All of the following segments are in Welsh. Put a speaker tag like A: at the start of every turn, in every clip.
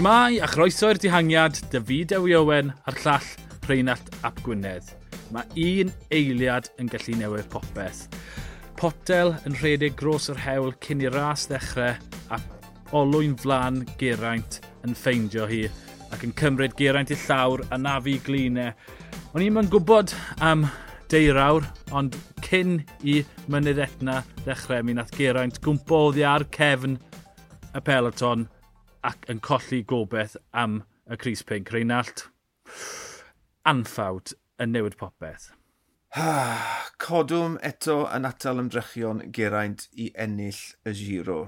A: Shmai a chroeso i'r dihangiad, David Ewi Owen a'r llall Rheinald Ap Gwynedd. Mae un eiliad yn gallu newid popeth. Potel yn rhedeg gros yr hewl cyn i ras ddechrau a olwyn flan Geraint yn ffeindio hi ac yn cymryd Geraint i llawr a nafu glinau. O'n i'n gwybod am deirawr, ond cyn i mynydd etna ddechrau, mi nath Geraint gwmpo oddi ar cefn y peloton ac yn colli gobeith am y Cris Pink. Reinald, anffawd yn newid popeth.
B: Codwm eto yn atal ymdrechion geraint i ennill y giro.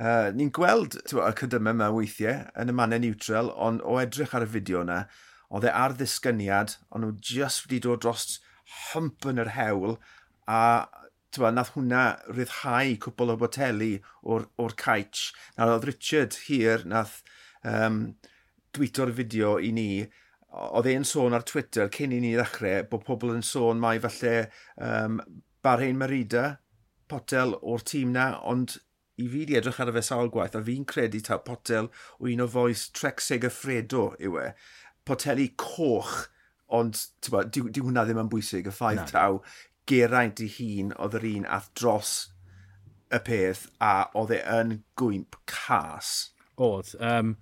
B: Uh, Ni'n gweld tywa, y cydymau yma weithiau yn y mannau neutral, ond o edrych ar y fideo yna, oedd e ar ddisgyniad, ond nhw just wedi dod dros hymp yn yr hewl, a tywa, nath hwnna rhyddhau cwbl o boteli o'r, or caets. Na oedd Richard hir nath um, dwyto'r fideo i ni, oedd e'n sôn ar Twitter cyn i ni ddechrau bod pobl yn sôn mai falle um, Barhain Merida, potel o'r tîm na, ond i fi di edrych ar y fe sawl gwaith, a fi'n credu ta potel o un o foes Trexig y Fredo yw e. Poteli coch, ond ba, di, di hwnna ddim yn bwysig, y ffaith taw geraint i hun oedd yr un ath dros y peth a oedd e yn gwymp cas.
A: Oedd. Um,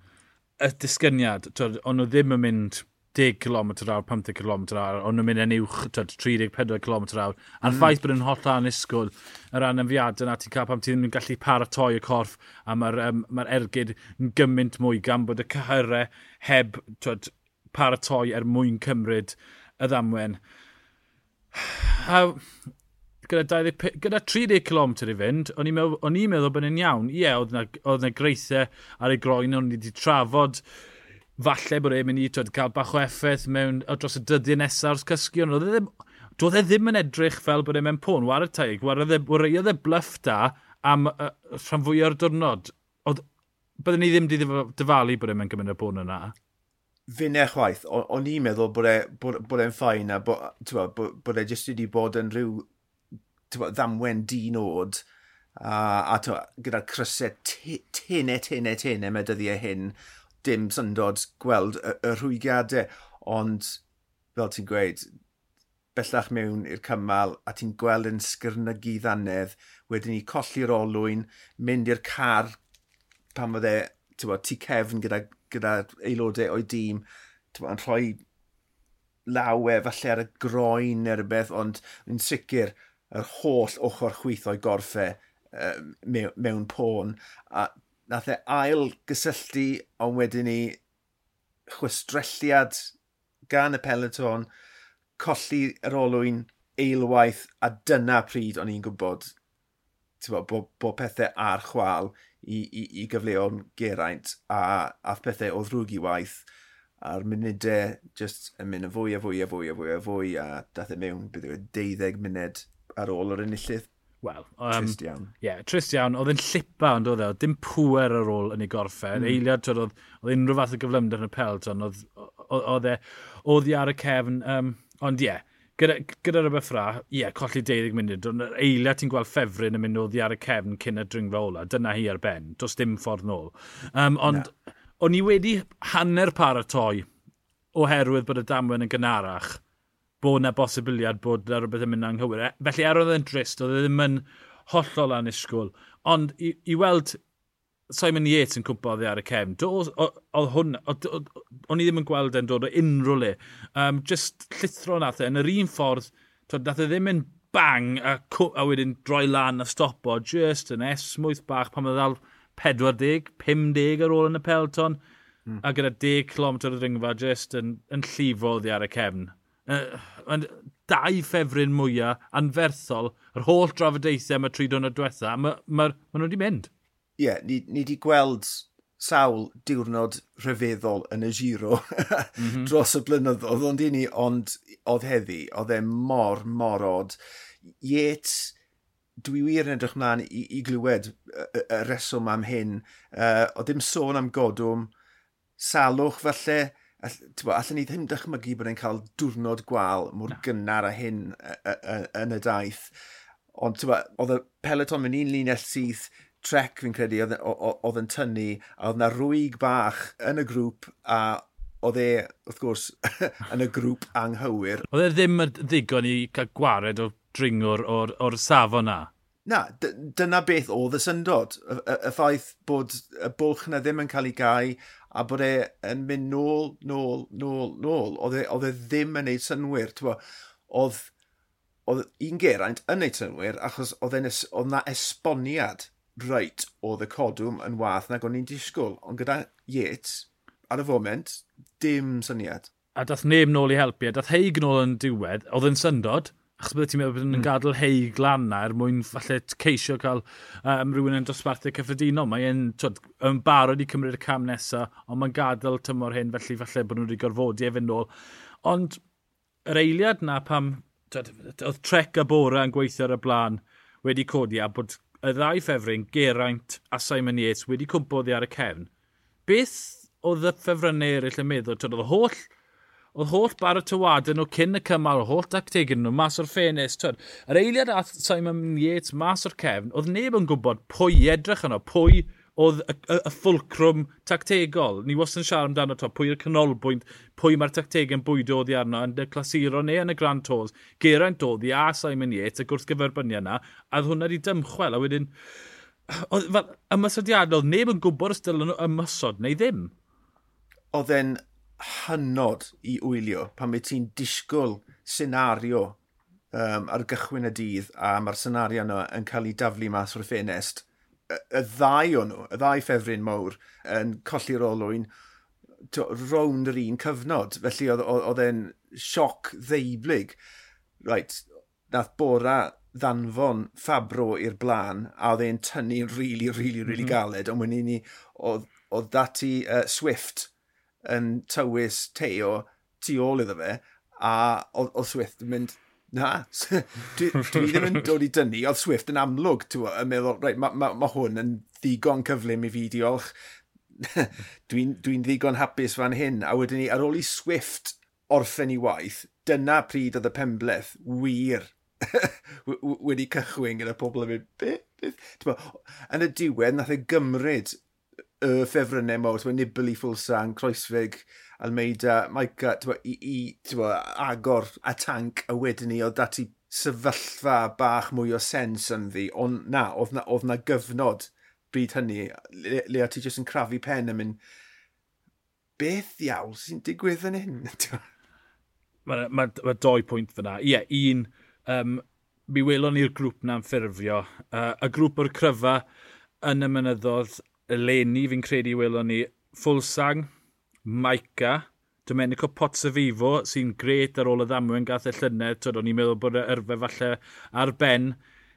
A: y disgyniad, ond nhw ddim yn mynd 10 km awr, 15 km awr, ond nhw'n mynd yn uwch 34 km awr. A'r mm. ffaith bod yn holl anisgwl, y ran ymfiad yna ti'n cael pam ti ddim yn gallu paratoi y corff a mae'r um, mae ergyd yn gymaint mwy gan bod y cyhyrau heb twyd, paratoi er mwyn cymryd y ddamwen. A, gyda, 20, gyda 30 km i fynd, o'n i'n meddwl, meddwl bod yn iawn. Ie, oedd yna greithau ar ei groen, o'n i wedi trafod falle bod e'n mynd i twyd, cael bach o effaith mewn o dros y dyddiau nesaf o'r cysgion. Oedd e ddim, doedd e ddim yn edrych fel bod e'n mewn pôn, war y taig, war oedd e bluff da am uh, rhan fwy o'r diwrnod. Byddwn ni ddim wedi dyfalu bod e'n mewn gymryd y pôn yna
B: finne chwaith, o'n i'n meddwl bod e'n bod, bod e ffain a bod, bod, bod e jyst wedi bod yn rhyw ddamwen dinod oed a, a gyda'r crysau tene, tene, tene mae dyddiau hyn, dim syndod gweld y, y rhwygiadau. Ond, fel ti'n gweud, bellach mewn i'r cymal a ti'n gweld yn sgyrnygu ddannedd wedyn ni colli'r olwyn, mynd i'r car pan fydde ti cefn gyda gyda aelodau o'i dîm yn rhoi lawe falle ar y groen neu rhywbeth, ond yn sicr yr holl ochr chwith o'i gorffau uh, e, mewn, mewn pôn. A nath e ail gysylltu, ond wedyn ni chwistrelliad gan y peleton, colli yr olwyn eilwaith, a dyna pryd o'n i'n gwybod bod, bo pethau ar chwal i, i, i gyfleon Geraint a ath pethau o ddrwg i waith a'r munudau e just yn mynd yn fwy a fwy a fwy a fwy a fwy a dath e mewn bydd yw e, 12 munud ar ôl yr enillydd.
A: Wel, um, trist iawn. Ie, yeah, trist iawn. Oedd e'n llipa ond oedd e, dim pwer ar ôl yn ei gorffen. Mm. Eiliad, twyd, oedd, oedd unrhyw fath o gyflymder yn y pelt, ond oedd, oedd e, oedd i ar y cefn. Um, ond ie, yeah, gyda, gyda rhywbeth ffra, ie, yeah, colli 12 munud, ond yr eiliad ti'n gweld ffefryn yn mynd o ddi ar y cefn cyn y dringfa ola, dyna hi ar ben, does dim ffordd nôl. Um, ond no. o'n i wedi hanner paratoi oherwydd bod y damwen yn gynarach, bod na bosibiliad bod na rhywbeth yn mynd anghywir. E, felly er oedd e'n drist, oedd e ddim yn hollol anusgwyl. Ond i, i weld Simon Yates yn cwmpa oddi ar y cefn. Oedd hwn, o'n i ddim yn gweld e'n dod o unrhyw le. Um, just llithro nath e, yn yr un ffordd, to, nath e ddim yn bang a, a wedyn droi lan a stopo, just yn esmwyth bach pan oedd ddal 40, 50 ar ôl yn y pelton, mm. a gyda 10 km o ringfa just yn, yn llifo oddi ar y cefn. Uh, dau ffefryn mwyaf anferthol, yr holl drafodaethau mae tri dod o diwetha, mae ma, ma, ma nhw wedi mynd
B: ie, yeah, ni, ni di gweld sawl diwrnod rhyfeddol yn y giro mm -hmm. dros y blynyddoedd, ond i ni, ond oedd heddi, oedd e mor morod. Yet, dwi wir yn edrych mlaen i, i glywed y, y reswm am hyn. Uh, o dim sôn am godwm, salwch falle, all, allan ni ddim dychmygu bod e'n cael diwrnod gwael mor no. gynnar a hyn yn y daith. Ond oedd y peleton mewn un linell syth, trec fi'n credu oedd e- yn tynnu, a oedd na rwyg bach yn y grŵp, a oedd e, wrth gwrs, yn y grŵp anghywir.
A: Oedd e ddim ddigon i cael gwared o dringwr o'r, or safon na?
B: Na, dyna beth oedd y syndod. Y, y, y ffaith bod y bwlch na ddim yn cael ei gau a bod e yn mynd nôl, nôl, nôl, nôl. Oedd e, oedd e ddim yn neud synwyr. Oedd, oedd un geraint yn neud synwyr achos oedd, e, oedd na esboniad reit, oedd y codwm yn wath nag o'n i'n disgwyl, ond gyda Yates, ar y foment, dim syniad.
A: A dath neb nôl i helpu, a dath heig nôl yn diwedd, oedd yn syndod, achos byddai ti'n meddwl bod hmm. yn mm. gadael hei glan na er mwyn falle ceisio cael um, rhywun yn dosbarthu cyffredinol. Mae'n yn barod i cymryd y cam nesaf, ond mae'n gadael tymor hyn, felly falle bod nhw wedi gorfodi efo'n nôl. Ond yr eiliad na pam oedd trec a bora yn gweithio ar y blaen wedi codi a bod y ddau ffefryn, Geraint a Simon Yates, wedi cwmpo ar y cefn. Beth oedd y ffefrynnau eraill yn meddwl? Tyd, oedd holl oedd holl bar y tywadau nhw cyn y cymal, holl dactegyn nhw, mas o'r ffenes. Twyd, yr eiliad ath Simon Yates mas o'r cefn, oedd neb yn gwybod pwy edrych yno, pwy oedd y, y, y ffulcrwm tactegol. Ni was yn siarad amdano to, pwy yw'r canolbwynt, pwy mae'r tactegau'n bwydo oedd i arno, yn y clasuro neu yn y Grand Tours. Geraint oedd i a Simon Yates, y gwrthgyferbyniau yna, a oedd hwnna wedi dymchwel, a wedyn... Oedd fel ymysodiadol, neb yn gwybod os dylen nhw ymysod neu ddim.
B: Oedd e'n hynod i wylio pan mae ti'n disgwyl senario um, ar gychwyn y dydd a mae'r senario yna yn cael ei daflu mas o'r ffenest y ddau o nhw, y ddau ffefryn mawr, yn colli'r olwyn rownd yr un cyfnod. Felly oedd e'n sioc ddeiblyg. Right, nath bora ddanfon Fabro i'r blaen, a oedd e'n tynnu'n rili, really, rili, really, rili really galed, ond wedyn ni, oedd dati uh, Swift yn tywys Teo tu ôl iddo fe, a oedd Swift yn mynd Na, dwi, dwi ddim yn dod i dynnu, oedd Swift yn amlwg, yn meddwl, right, mae ma, ma hwn yn ddigon cyflym i fi, diolch. dwi'n dwi ddigon hapus fan hyn, a wedyn ni, ar ôl i Swift orffen i waith, dyna pryd oedd y pembleth wir wedi cychwyn gyda pobl yn mynd, beth? Yn y diwedd, nath e gymryd y ffefrynnau mawr, ti'n Nibli, Fulsang, Croesfig, Almeida, Maica, i, i bo, agor a tank a wedyn ni oedd dati sefyllfa bach mwy o sens yn ddi, ond na, oedd na, oedd na gyfnod bryd hynny, le, le ti jyst yn crafu pen yn mynd, beth iawn sy'n digwydd yn hyn?
A: Mae ma, ma doi pwynt fyna. Ie, yeah, un, um, mi welon ni'r grŵp na'n ffurfio. Uh, y grŵp o'r cryfa yn y mynyddodd eleni fi'n credu welon ni Fulsang, Maica, Domenico Pozzovivo, sy'n gret ar ôl y ddamwyn gath y llynedd. Twyd, o'n i'n meddwl bod y yrfa falle ar ben,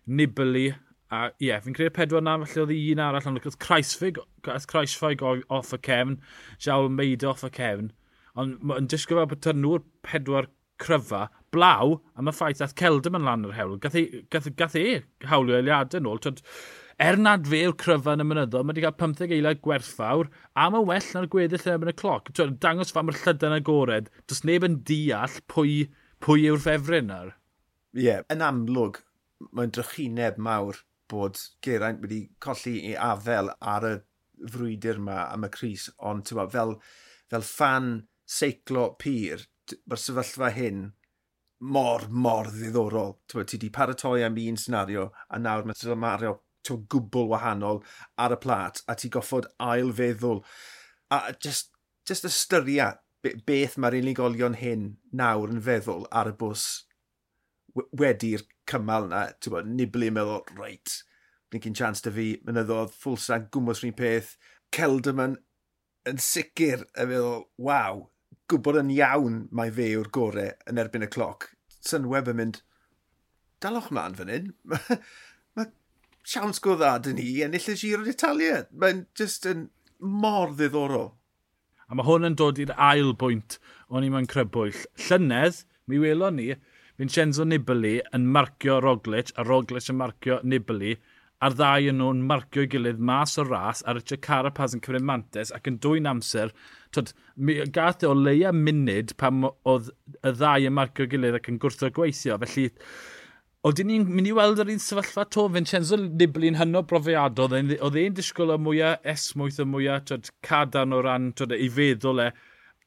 A: Nibli, a ie, yeah, fi'n credu pedwar na, falle oedd un arall, ond oedd Kreisfig, oedd Kreisfig off y cefn, Jawl Meid off y cefn, ond yn disgwyl fel bod nhw'r pedwar cryfa, blaw, am y ffaith ath Celdam yn lan yr hewl. Gath e, gath, gath e hawlio eiliadau nôl, twyd, Er nad fe yw'r cryfan y mynyddodd, mae wedi cael 15 eiliad gwerthfawr, a mae well na'r gweddill yn y cloc. Twyd, dangos fa mae'r llydan agored, does neb yn deall pwy, pwy yw'r ffefryn ar.
B: Ie, yeah. yn amlwg, mae'n drychineb mawr bod Geraint wedi colli ei afel ar y frwydr yma am y Cris, ond tywa, fel, fel fan seiclo pyr, mae'r sefyllfa hyn mor, mor ddiddorol. Tywa, ti wedi paratoi am un senario, a nawr mae'n mario gwbl wahanol ar y plat, a ti goffod ail feddwl. A just, just ystyria beth mae'r unigolion hyn nawr yn feddwl ar y bws wedi'r cymal na, ti'n bod, niblu yn meddwl, reit, blinkin chance dy fi, mynyddodd, ffwlsa, gwmwys rhywun peth, Celdamon yn sicr yn meddwl, waw, gwybod yn iawn mae fe yw'r gorau yn erbyn y cloc. Synweb yn mynd, dalwch mlaen fan hyn. siawns go dda dyn ni ennill y Giro d'Italia. Mae'n just yn mor ddiddorol.
A: A mae hwn yn dod i'r ail bwynt o'n i mewn crybwyll. Llynedd, mi welon ni, Vincenzo Nibali yn marcio Roglic a Roglic yn marcio Nibali a'r ddau yn nhw'n marcio'i gilydd mas o ras ar Richard Carapaz yn cyfrin mantes ac yn dwy'n amser. Tod, mi gath o leia munud pam oedd y ddau yn marcio'i gilydd ac yn gwrtho gweithio. Felly, Oedden ni'n mynd i weld yr un sefyllfa to, Vincenzo Nibli yn hynod brofiadol, oedd e'n disgwyl y mwyaf esmwyth y mwyaf twyd, cadan o ran twyd, ei feddwl e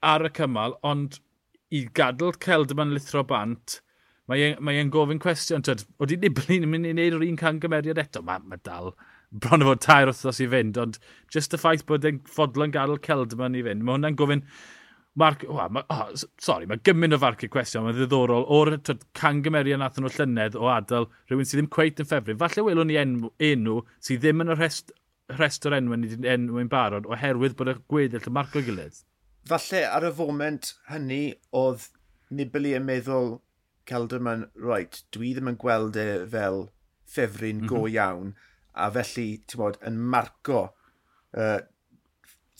A: ar y cymal, ond i gadael Celdman lithro bant, mae e'n gofyn cwestiwn, twyd, oedden Nibli'n mynd i wneud yr un can gymeriad eto, mae ma dal bron o fod tair wythnos i fynd, ond just y ffaith bod e'n ffodlon gadael Celdman i fynd, mae hwnna'n gofyn, Mark, oh, ma, oh, sorry, mae gymaint o farcu cwestiwn, mae'n ddiddorol, o'r cangymeriad nath nhw llynedd o adael rhywun sydd ddim cweit yn ffefru. Falle welwn ni enw, enw sydd ddim yn y rest, rhestr enw ni enw yn barod oherwydd bod y gweddill y marc o gilydd.
B: Falle ar y foment hynny oedd Nibli yn meddwl Celderman, right, dwi ddim yn gweld e fel ffefryn mm -hmm. go mhm. iawn, a felly, ti'n bod, yn marco uh,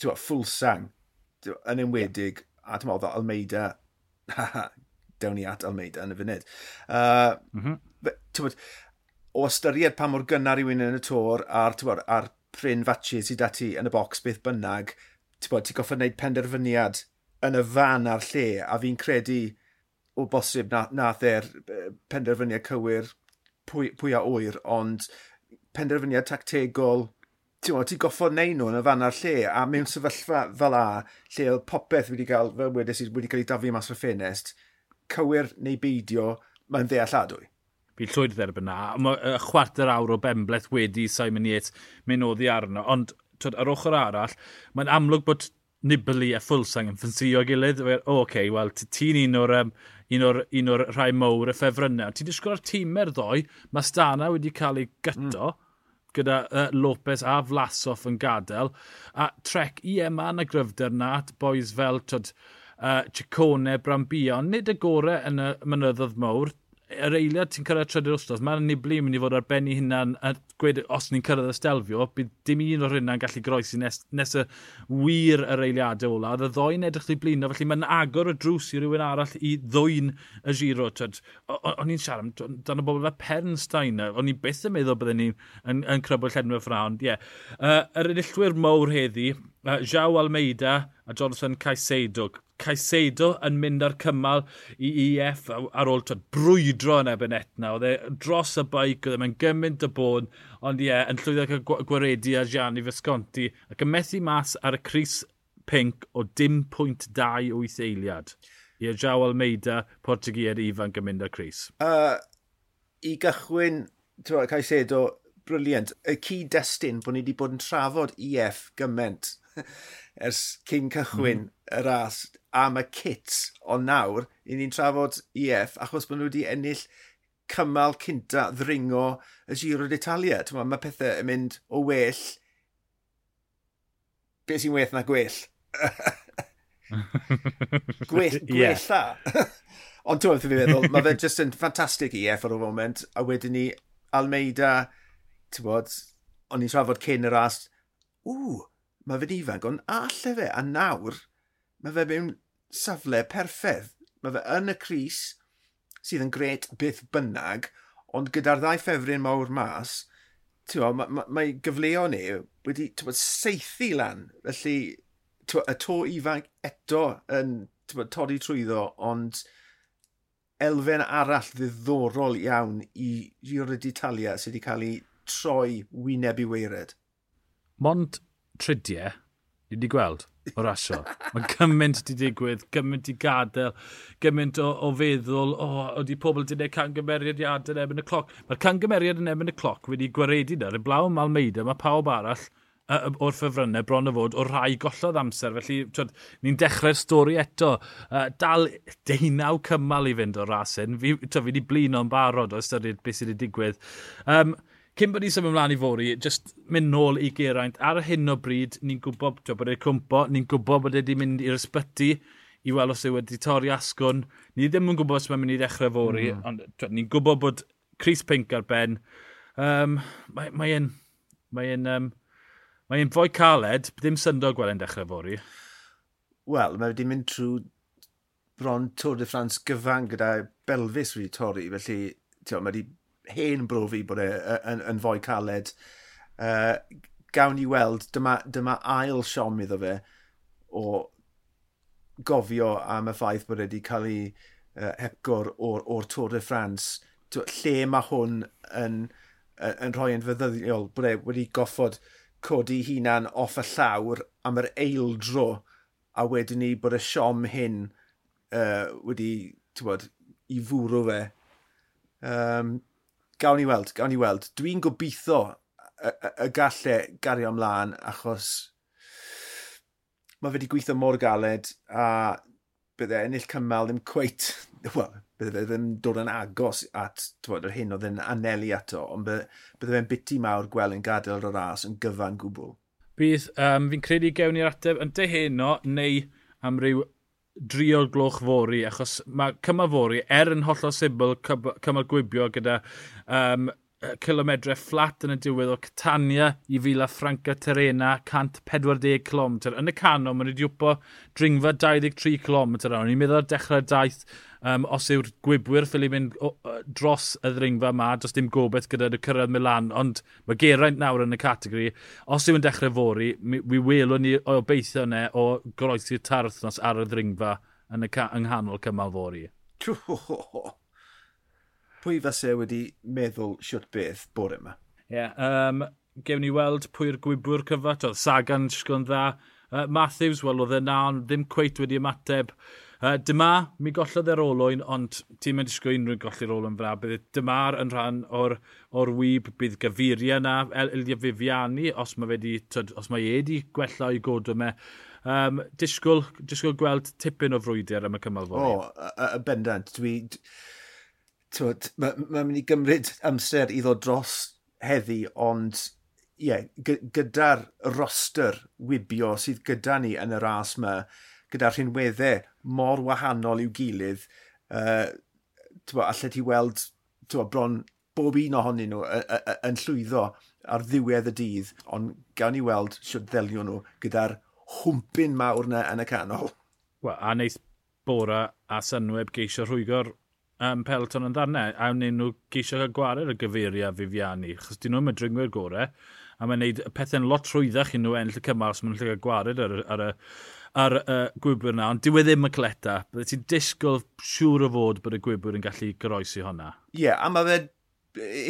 B: ti'n bod, ffwlsang yn enwedig, a dwi'n meddwl, Almeida, dewn ni at Almeida yn y funud. Uh, mm -hmm. o ystyried pa mor gynnar i yn y tor a'r, bod, ar pryn fatsi sydd dati yn y bocs beth bynnag, ti'n bod, ti'n goffa wneud penderfyniad yn y fan ar lle, a fi'n credu o bosib na, nath e'r penderfyniad cywir pwy, pwy a oer, ond penderfyniad tactegol ti'n ti goffod neud nhw yn y fan ar lle, a mewn sefyllfa fel a, lle oedd popeth wedi cael, fel wedes i, wedi cael ei dafu mas o ffenest, cywir neu beidio, mae'n ddealladwy.
A: Fi llwyd dderbyn na, Mae y chwarter awr o bembleth wedi Simon Yates mynd oddi arno, ond twyd, ar ochr arall, mae'n amlwg bod Nibli a Fulsang yn ffensio gilydd. O, oh, okay, wel, ti'n un o'r um, un o'r, un o'r rhai mowr y ffefrynnau. Ti'n disgwyl ar tîmau'r ddoi, mae Stana wedi cael ei gyto, mm gyda uh, Lopez a Vlasov yn gadael. A trec i ema yn y gryfder na, boys fel tyd, uh, Ciccone, Brambia, nid y gorau yn y mynyddodd mawr yr eiliad ti'n cyrraedd trydydd wstos, mae'r niblu yn mynd i fod ar benni hynna'n a gweud os ni'n cyrraedd y stelfio, bydd dim un o'r hynna'n gallu groesi nes, nes y wir yr eiliadau ola. Oedd y ddoen edrych i blino, felly mae'n agor y drws i rywun arall i ddwyn y giro. O'n i'n siarad dan y bobl fe Pernstein, o'n i'n byth yn meddwl byddwn ni'n yn, yn crybwyll llenwyr ffrawn. Ie. Yeah. Uh, yr enillwyr mowr heddi, uh, Jao Almeida a Jonathan Caicedo. Caicedo yn mynd ar cymal i EF ar ôl twyd, brwydro yn ebyn etna. Oedd e dros y baic, oedd e'n gymaint y bôn, ond ie, yn llwyddo gwaredu a Gianni Visconti, ac yn methu mas ar y Cris Pink o dim pwynt 2.8 eiliad. Ie, Jaw Almeida, Portugier ifanc yn mynd ar Cris.
B: Uh, I gychwyn, ti'n Caisedo, briliant. Y cyd-destun bod ni wedi bod yn trafod EF gyment ers cyn cychwyn mm. y ras am y kit o nawr, i ni'n trafod EF, achos bod nhw wedi ennill cymal cynta ddringo y Giro d'Italia. Mae pethau yn mynd o well, Be sy'n well na gwell. gwell, gwella. Yeah. Ond ti'n meddwl, meddwl mae fe just yn ffantastig i EF ar y moment, a wedyn ni Almeida, ti'n bod, o'n i'n trafod cyn y ras, ww, mae fe'n ifanc, ond alle fe, a nawr, mae fe mewn safle perffedd. Mae fe yn y Cris, sydd yn gret byth bynnag, ond gyda'r ddau ffefryn mawr mas, mae ma, ma, gyfleo ni wedi bod, seithi lan. Felly, tywa, y to ifanc eto yn bod, todi trwyddo, ond elfen arall ddiddorol iawn i Giro d'Italia sydd wedi cael ei troi wyneb i weired.
A: Mond tridiau, ni wedi gweld, o rasio. Mae gymaint wedi digwydd, gymaint i gadael, gymaint o, o feddwl, o, oh, wedi pobl wedi gwneud cangymeriad yn ebyn y cloc. Mae'r cangymeriad yn ebyn y cloc wedi gwaredu na, y blaw am Almeida, mae pawb arall uh, o'r ffefrynnau bron o fod o rai gollodd amser. Felly, ni'n dechrau'r stori eto. Uh, dal deunaw cymal i fynd o'r rasyn. Fi, fi wedi blin o'n barod o ystyried beth sydd wedi digwydd. Um, cyn bod ni'n symud ymlaen i fori, just mynd nôl i Geraint, ar hyn o bryd, ni'n gwybod bod e'n cwmpo, ni'n gwybod bod e wedi mynd i'r ysbyty i weld os e wedi torri asgwn. Ni ddim yn gwybod os mae'n mynd i ddechrau fori, mm. ond ni'n gwybod bod Chris Pink ar ben. Um, mae'n mae mae um, mae fwy caled, ddim syndod gweld e'n dechrau fori.
B: Wel, mae wedi mynd trwy bron Tour de France gyfan gyda Belfis wedi torri, felly mae wedi hen bro fi bod e yn, yn fwy caled. Uh, gawn ni weld, dyma, dyma ail siom iddo fe o gofio am y ffaith bod wedi cael ei uh, hepgor o'r, or Tour de France. Lle mae hwn yn, yn, yn rhoi yn fyddyddiol bod e wedi goffod codi hunan off y llawr am yr eildro a wedyn ni bod y siom hyn uh, wedi, bod, i fwrw fe. Um, gawn ni weld, gawn ni weld. Dwi'n gobeithio y, y, y gallu gario ymlaen achos mae fe wedi gweithio mor galed a bydde ennill cymal ddim cweit, wel, bydde fe ddim dod yn agos at twod, yr hyn oedd yn anelu ato, ond bydde, bydde fe'n biti mawr gweld yn gadael o'r ras yn gyfan gwbl.
A: Bydd, um, fi'n credu gewn ni'r ateb yn deheno neu am ryw drio gloch fori, achos mae cymal fori, er yn hollol sibl, cymal gwibio gyda um, kilometre fflat yn y diwedd o Catania i Fila Franca Terena, 140 km. Yn y canol, mae'n wedi wpo dringfa 23 km. O'n i'n meddwl ar dechrau daith um, os yw'r gwybwyr ffili mynd dros y ddringfa yma, dros dim gobeith gyda nhw cyrraedd Milan, ond mae Geraint nawr yn y categori. Os yw'n dechrau fori, mi, mi welwn ni o beithio yna o groesi'r tarthnos ar y ddringfa yn y yng nghanol cymal fori.
B: Pwy fysa wedi meddwl siwt beth bore yma?
A: Ie, yeah, um, gewn ni weld pwy'r gwybwyr cyfat, Oedd Sagan yn dda. Uh, Matthews, wel, oedd e na, ond ddim cweit wedi ymateb. Uh, Uh, dyma, mi gollodd e'r olwyn, ond ti'n mynd disgwyl unrhyw golli'r olwyn fel bydd e- dyma'r yn rhan o'r, or wyb, bydd gyfuria yna, El Fifiani, os mae wedi, tyd, os mae e wedi gwella o'i godw me. Um, disgwyl, disgwyl gweld tipyn o frwydr am y cymal fwy.
B: O, oh, y bendant, dwi... Mae'n ma mynd i gymryd amser i ddod dros heddi, ond ie, yeah, gyda'r roster wibio sydd gyda ni yn y ras yma, gyda rhinweddau mor wahanol i'w gilydd, uh, allai ti weld twa, bron bob un ohonyn nhw yn llwyddo ar ddiwedd y dydd, ond gawn ni weld siwt ddelio nhw gyda'r hwmpyn mawr na yn y canol.
A: Wel, a wneud Bora a Synweb geisio rhwygo'r um, pelton yn ddarnau, a wneud nhw geisio cael gwared y gyfeiriau Fifiani, chos dyn nhw'n medringwyr gorau, a mae'n gwneud pethau'n lot rhwyddach i nhw enll y cymal, os maen nhw'n lle cael gwared ar, ar, ar, ar uh, gwybwyr yna, ond diwedd ddim y cleta. Bydde ti'n disgwyl siŵr o fod bod y gwybwyr yn gallu goroesi hwnna.
B: Ie, yeah, a mae fe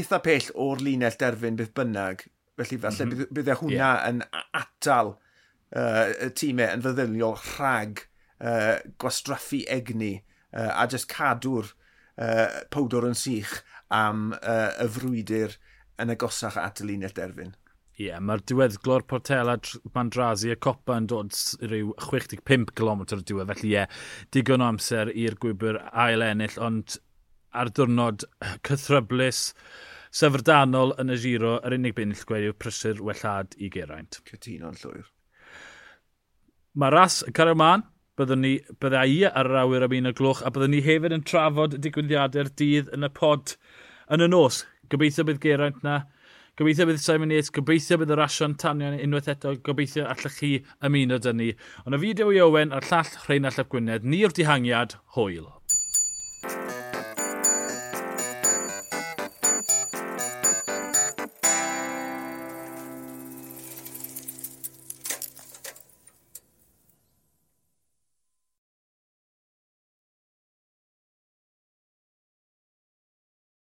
B: eitha pell o'r linell derfyn bydd bynnag. Felly falle mm -hmm. bydde hwnna yeah. yn atal uh, y tîmau yn feddyliol rhag uh, gwastraffu egni uh, a jyst cadw'r uh, powdor yn sych am uh, y frwydr yn agosach at y linell derfyn.
A: Ie, yeah, mae'r diweddglo'r Portela Mandrazi, y copa yn dod rhyw 65 km y diwedd, felly ie, yeah, digon o amser i'r gwybr ail ennill, ond ar diwrnod cythryblus, syfrdanol yn y giro, yr unig bennill gwed yw prysur wellad i geraint.
B: Cytuno'n llwyr.
A: Mae ras yn cario man, byddwn ni, bydda i ar yr awyr am un o gloch, a byddwn ni hefyd yn trafod digwyddiadau'r dydd yn y pod yn y nos. Gobeithio bydd geraint na, Gobeithio bydd Simon Yates, gobeithio bydd y rasio'n tanio'n unwaith eto, gobeithio allech chi ymuno dyn ni. Ond y fideo i Owen a'r llall Rheinald Llap Gwynedd, ni'r dihangiad, hwyl.